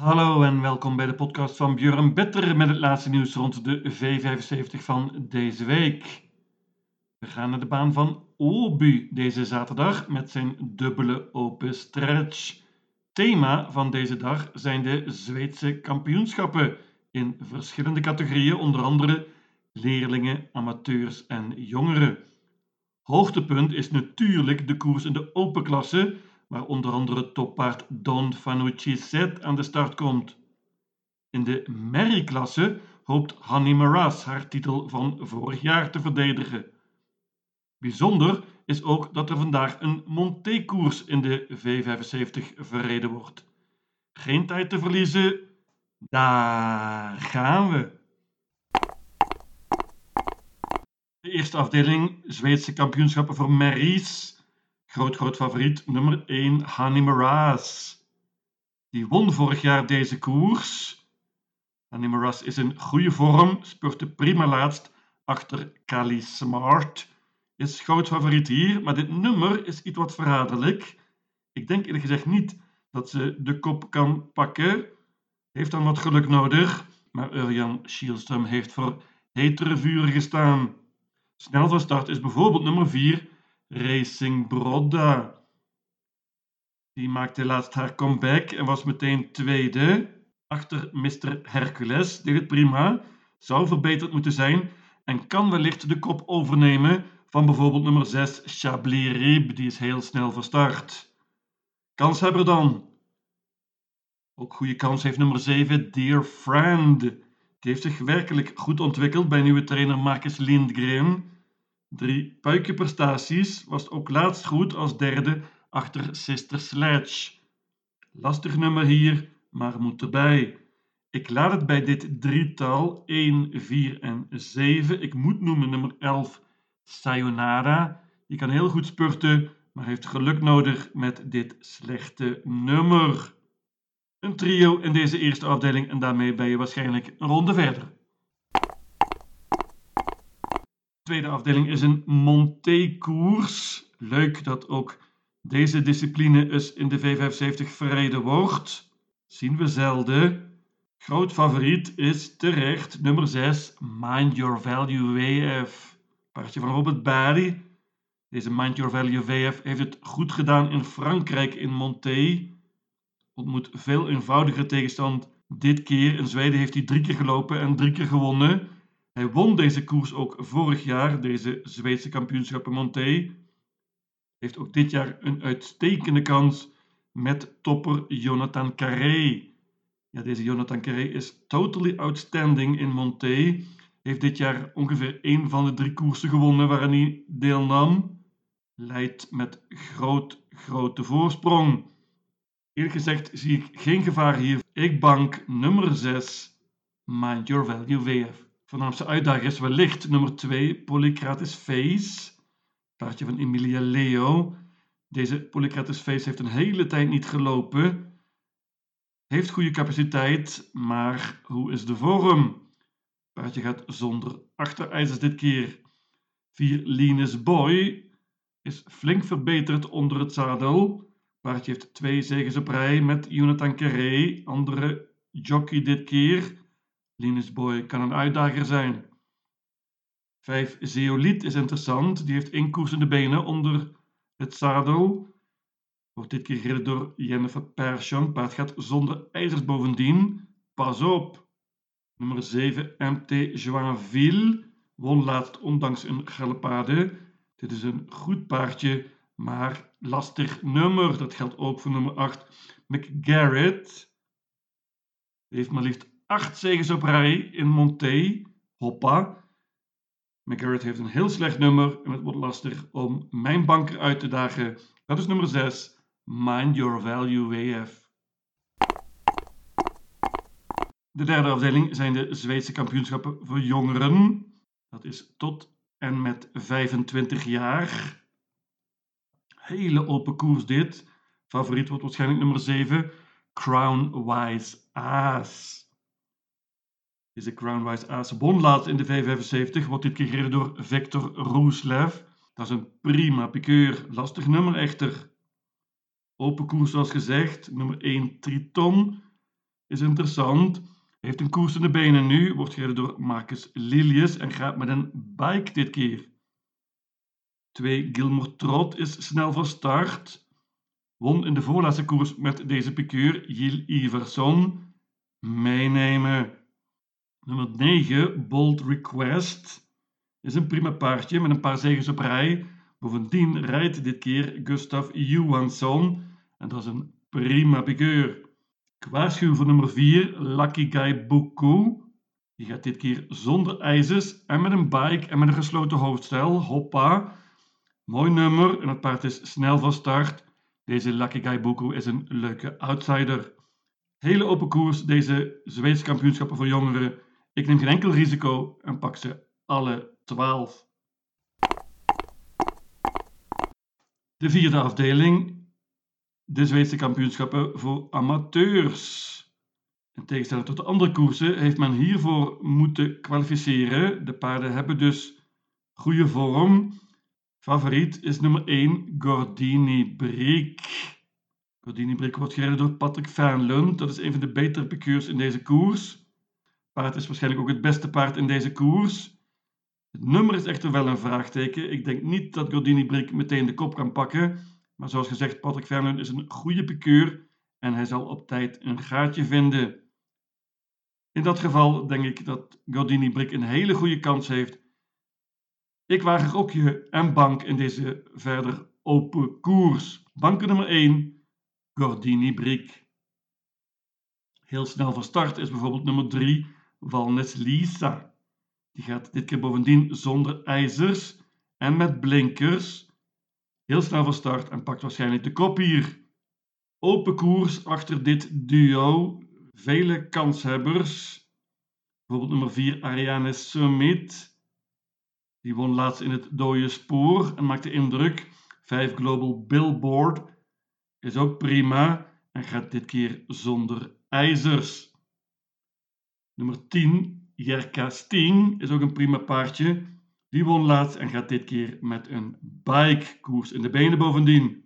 Hallo en welkom bij de podcast van Björn Better met het laatste nieuws rond de V75 van deze week. We gaan naar de baan van Obu deze zaterdag met zijn dubbele open stretch. Thema van deze dag zijn de Zweedse kampioenschappen in verschillende categorieën, onder andere leerlingen, amateurs en jongeren. Hoogtepunt is natuurlijk de koers in de open klasse waar onder andere toppaard Don Fanucci Zet aan de start komt. In de merrie-klasse hoopt Hanni Maras haar titel van vorig jaar te verdedigen. Bijzonder is ook dat er vandaag een Monté-koers in de V75 verreden wordt. Geen tijd te verliezen, daar gaan we. De eerste afdeling Zweedse kampioenschappen voor merries groot, groot favoriet nummer 1, Hani Maras. Die won vorig jaar deze koers. Hani Maras is in goede vorm, spurte prima laatst achter Kali Smart. Is groot favoriet hier, maar dit nummer is iets wat verraderlijk. Ik denk eerlijk gezegd niet dat ze de kop kan pakken. Heeft dan wat geluk nodig, maar Urjan Schielström heeft voor hetere vuren gestaan. Snel van start is bijvoorbeeld nummer 4, Racing Brodda. Die maakte laatst haar comeback en was meteen tweede. Achter Mr. Hercules deed het prima, zou verbeterd moeten zijn en kan wellicht de kop overnemen van bijvoorbeeld nummer 6 Chablis Rib, die is heel snel verstart. Kanshebber dan. Ook goede kans heeft nummer 7 Dear Friend. Die heeft zich werkelijk goed ontwikkeld bij nieuwe trainer Marcus Lindgren. Drie puikenprestaties was ook laatst goed als derde achter Sister Sledge. Lastig nummer hier, maar moet erbij. Ik laat het bij dit drietal 1, 4 en 7. Ik moet noemen nummer 11 Sayonara. Die kan heel goed spurten, maar heeft geluk nodig met dit slechte nummer. Een trio in deze eerste afdeling en daarmee ben je waarschijnlijk een ronde verder. Tweede afdeling is een Monté-koers. Leuk dat ook deze discipline eens in de V75 verreden wordt. Zien we zelden. Groot favoriet is terecht nummer 6, Mind Your Value WF. Paardje van Robert Barry. Deze Mind Your Value WF heeft het goed gedaan in Frankrijk in Monté. Ontmoet veel eenvoudiger tegenstand. Dit keer in Zweden heeft hij drie keer gelopen en drie keer gewonnen. Hij won deze koers ook vorig jaar, deze Zweedse kampioenschappen Monté. Heeft ook dit jaar een uitstekende kans met topper Jonathan Carré. Ja, deze Jonathan Carré is totally outstanding in Monté. Heeft dit jaar ongeveer één van de drie koersen gewonnen waarin hij deelnam. Leidt met groot, grote voorsprong. Eerlijk gezegd zie ik geen gevaar hier. Ik bank nummer 6, Mind Your Value WF. Voornaamste uitdager is wellicht nummer 2, Polycrates Face. Paardje van Emilia Leo. Deze Polycrates Face heeft een hele tijd niet gelopen. Heeft goede capaciteit, maar hoe is de vorm? Paardje gaat zonder achterijzers dit keer. 4 Linus Boy is flink verbeterd onder het zadel. Paardje heeft twee zegens op rij met Jonathan Carré, andere jockey dit keer. Linus Boy kan een uitdager zijn. 5. Zeoliet is interessant. Die heeft inkoersende benen onder het zadel. Wordt dit keer gereden door Jennifer Persson. Paard gaat zonder ijzers bovendien. Pas op. Nummer 7. MT Joinville. Won laatst ondanks een galopade. Dit is een goed paardje, maar lastig nummer. Dat geldt ook voor nummer 8. McGarrett. heeft maar liefst acht zegens op rij in Monté. Hoppa. McGarrett heeft een heel slecht nummer en het wordt lastig om mijn banker uit te dagen. Dat is nummer 6. Mind Your Value WF. De derde afdeling zijn de Zweedse kampioenschappen voor jongeren. Dat is tot en met 25 jaar. Hele open koers dit. Favoriet wordt waarschijnlijk nummer 7. Crown Wise Aas. Deze Crownwise Ace won laatst in de V75, wordt dit keer gereden door Victor Roeslev. Dat is een prima pikeur, lastig nummer echter. Open koers zoals gezegd, nummer 1 Triton. is interessant. Heeft een koers in de benen nu, wordt gereden door Marcus Lilius en gaat met een bike dit keer. 2 Gilmore Trot is snel van start. Won in de voorlaatste koers met deze piqueur Gilles Iverson. Meenemen. Nummer 9 Bold Request is een prima paardje met een paar zegens op rij. Bovendien rijdt dit keer Gustav Johansson en dat is een prima piqueur. Ik waarschuw voor nummer 4 Lucky Guy Buku. Die gaat dit keer zonder ijzers en met een bike en met een gesloten hoofdstel. Hoppa. Mooi nummer en het paard is snel van start. Deze Lucky Guy Buku is een leuke outsider. Hele open koers, deze Zweedse kampioenschappen voor jongeren. Ik neem geen enkel risico en pak ze alle 12. De vierde afdeling, de Zweedse kampioenschappen voor amateurs. In tegenstelling tot de andere koersen heeft men hiervoor moeten kwalificeren. De paarden hebben dus goede vorm. Favoriet is nummer 1 Gordini Brick. Gordini Brick wordt gereden door Patrick Fernlund. Dat is een van de betere piqueurs in deze koers. Paard is waarschijnlijk ook het beste paard in deze koers. Het nummer is echter wel een vraagteken. Ik denk niet dat Gordini Brick meteen de kop kan pakken. Maar zoals gezegd, Patrick Fernlund is een goede piqueur en hij zal op tijd een gaatje vinden. In dat geval denk ik dat Gordini Brick een hele goede kans heeft ik waag ook je en bank in deze verder open koers. Banken nummer 1, Gordini Brick. Heel snel van start is bijvoorbeeld nummer 3, Valnes Lisa. Die gaat dit keer bovendien zonder ijzers en met blinkers. Heel snel van start en pakt waarschijnlijk de kop hier. Open koers achter dit duo. Vele kanshebbers. Bijvoorbeeld nummer 4, Ariane Summit. Die won laatst in het dode spoor en maakte indruk. 5 Global Billboard is ook prima en gaat dit keer zonder ijzers. Nummer 10, Jerka Steen, is ook een prima paardje. Die won laatst en gaat dit keer met een bike koers in de benen bovendien.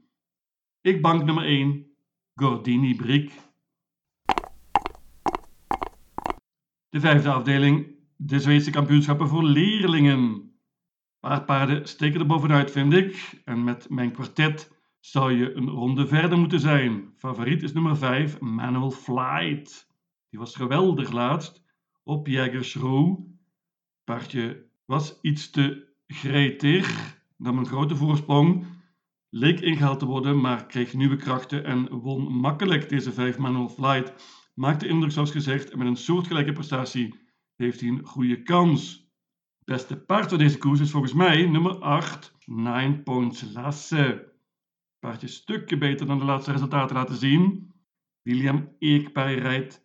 Ik bank nummer 1, Gordini Brick. De vijfde afdeling, de Zweedse kampioenschappen voor leerlingen paar paarden steken er bovenuit, vind ik. En met mijn kwartet zou je een ronde verder moeten zijn. Favoriet is nummer 5, Manual Flight. Die was geweldig laatst op Jägersroe. Paardje was iets te gretig, nam een grote voorsprong, leek ingehaald te worden, maar kreeg nieuwe krachten en won makkelijk deze 5 Manual Flight. Maakte indruk zoals gezegd en met een soortgelijke prestatie heeft hij een goede kans beste paard van deze koers is volgens mij nummer 8, Nine Points Lasse. Paardje stukje beter dan de laatste resultaten laten zien. William Eekbij rijdt.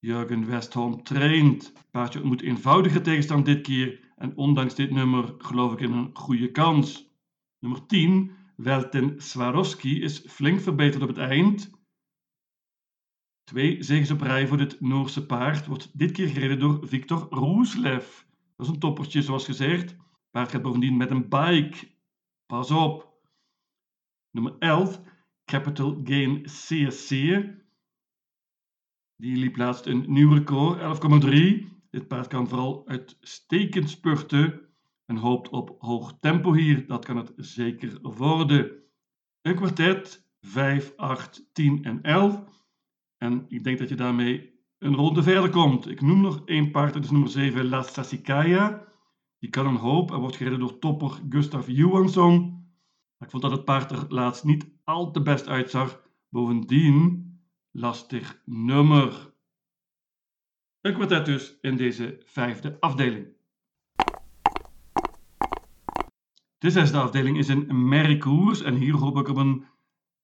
Jurgen Westholm traint. Paardje ontmoet eenvoudige tegenstand dit keer. En ondanks dit nummer geloof ik in een goede kans. Nummer 10, Welten Swarovski, is flink verbeterd op het eind. Twee zegens op rij voor dit Noorse paard wordt dit keer gereden door Victor Roeslev. Dat is een toppertje, zoals gezegd. Paard gaat bovendien met een bike. Pas op. Nummer 11, Capital Gain CSC. Die liep laatst een nieuw record, 11,3. Dit paard kan vooral uitstekend spurten en hoopt op hoog tempo hier. Dat kan het zeker worden. Een kwartet, 5, 8, 10 en 11. En ik denk dat je daarmee een ronde verder komt. Ik noem nog één paard, dat is nummer 7, La Sassicaia. Die kan een hoop en wordt gereden door topper Gustav Johansson. ik vond dat het paard er laatst niet al te best uitzag. Bovendien lastig nummer. Een kwartet dus in deze vijfde afdeling. De zesde afdeling is een merkkoers en hier hoop ik op een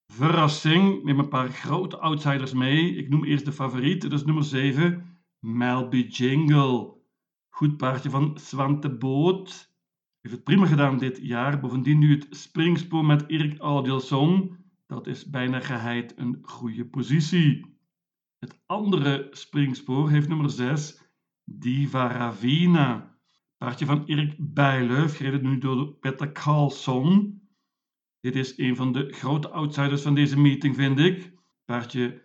verrassing. Neem een paar grote outsiders mee. Ik noem eerst de favoriet, dat is nummer 7, Melby Jingle. Goed paardje van Swante Boot. Heeft het prima gedaan dit jaar. Bovendien nu het springspoor met Erik Audielson. Dat is bijna geheid een goede positie. Het andere springspoor heeft nummer 6, Diva Ravina. Paardje van Erik Bijleuf, gereden nu door Peter Carlson. Dit is een van de grote outsiders van deze meeting, vind ik. Paardje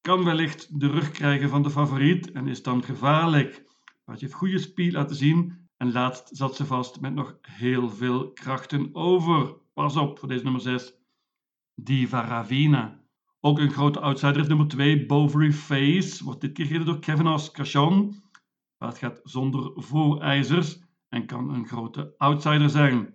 kan wellicht de rug krijgen van de favoriet en is dan gevaarlijk. Paardje heeft goede speed laten zien en laatst zat ze vast met nog heel veel krachten over. Pas op voor deze nummer 6. Diva Ravina. Ook een grote outsider is nummer 2, Bovary Face. Wordt dit keer gereden door Kevin Oscachon. Het gaat zonder voorijzers en kan een grote outsider zijn.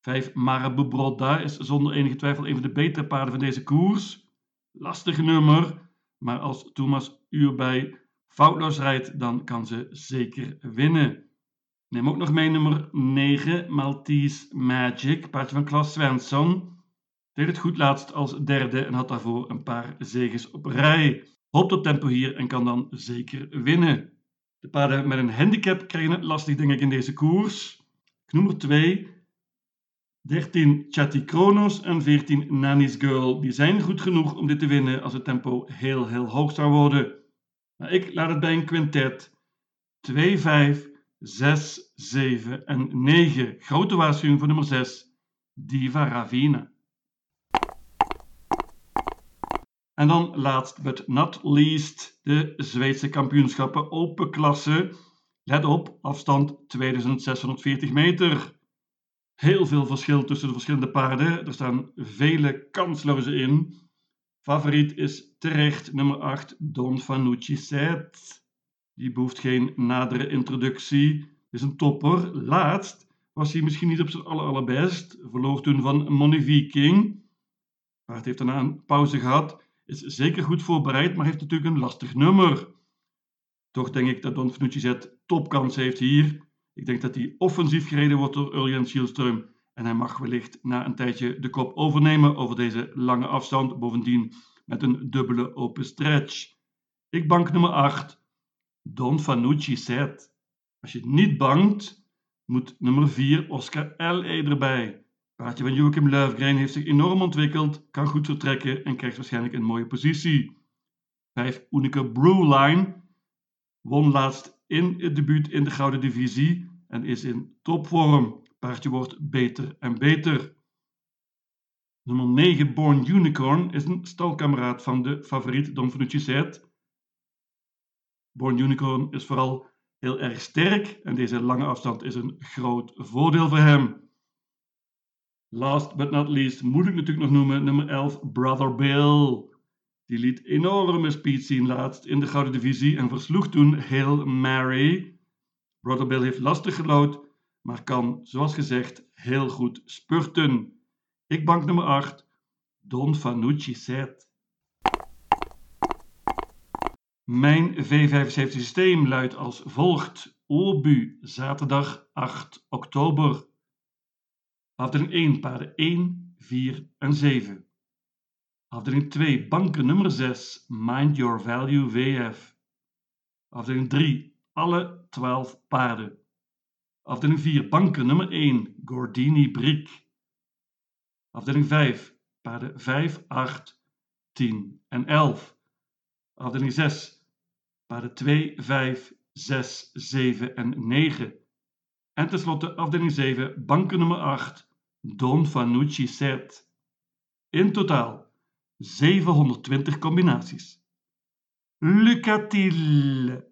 5 Marabou is zonder enige twijfel een van de betere paarden van deze koers. Lastig nummer, maar als Thomas Uurbij foutloos rijdt, dan kan ze zeker winnen. Neem ook nog mee nummer 9, Maltese Magic, paardje van Klaas Svensson. Deed het goed laatst als derde en had daarvoor een paar zegens op rij. Hoopt op tempo hier en kan dan zeker winnen. De paarden met een handicap krijgen het lastig, denk ik, in deze koers. Nummer 2, 13 Chatty Kronos en 14 Nanny's Girl. Die zijn goed genoeg om dit te winnen als het tempo heel, heel hoog zou worden. Maar ik laat het bij een quintet. 2, 5, 6, 7 en 9. Grote waarschuwing voor nummer 6. Diva Ravina. En dan last but not least de Zweedse kampioenschappen open klasse. Let op, afstand 2640 meter. Heel veel verschil tussen de verschillende paarden. Er staan vele kansloze in. Favoriet is terecht nummer 8, Don Fanucci Set. Die behoeft geen nadere introductie. Is een topper. Laatst was hij misschien niet op zijn aller allerbest. Verloor toen van Money Viking. Paard heeft daarna een pauze gehad. Is zeker goed voorbereid, maar heeft natuurlijk een lastig nummer. Toch denk ik dat Don Fanucci Set topkans heeft hier. Ik denk dat hij offensief gereden wordt door Urjan Schielström. En hij mag wellicht na een tijdje de kop overnemen over deze lange afstand. Bovendien met een dubbele open stretch. Ik bank nummer 8. Don Fanucci Set. Als je niet bangt, moet nummer 4 Oscar L.E. erbij. Paardje van Joachim Löfgren heeft zich enorm ontwikkeld, kan goed vertrekken en krijgt waarschijnlijk een mooie positie. 5 Unique Brewline won laatst in het debuut in de Gouden Divisie en is in topvorm. Paardje wordt beter en beter. Nummer 9, Born Unicorn, is een stalkameraad van de favoriet Don Fanucci Set. Born Unicorn is vooral heel erg sterk en deze lange afstand is een groot voordeel voor hem. Last but not least moet ik natuurlijk nog noemen nummer 11, Brother Bill. Die liet enorme speed zien laatst in de Gouden Divisie en versloeg toen Hail Mary. Brother Bill heeft lastig gelood, maar kan, zoals gezegd, heel goed spurten. Ik bank nummer 8, Don Fanucci Set. Mijn V75 systeem luidt als volgt. Obu, zaterdag 8 oktober. Afdeling 1, paarden 1, 4 en 7. Afdeling 2, banken nummer 6, Mind Your Value VF. Afdeling 3, alle 12 paarden. Afdeling 4, banken nummer 1, Gordini Brick. Afdeling 5, paarden 5, 8, 10 en 11. Afdeling 6, paarden 2, 5, 6, 7 en 9. En tenslotte afdeling 7, banken nummer 8, Don Fanucci Set. In totaal 720 combinaties. Lucatil.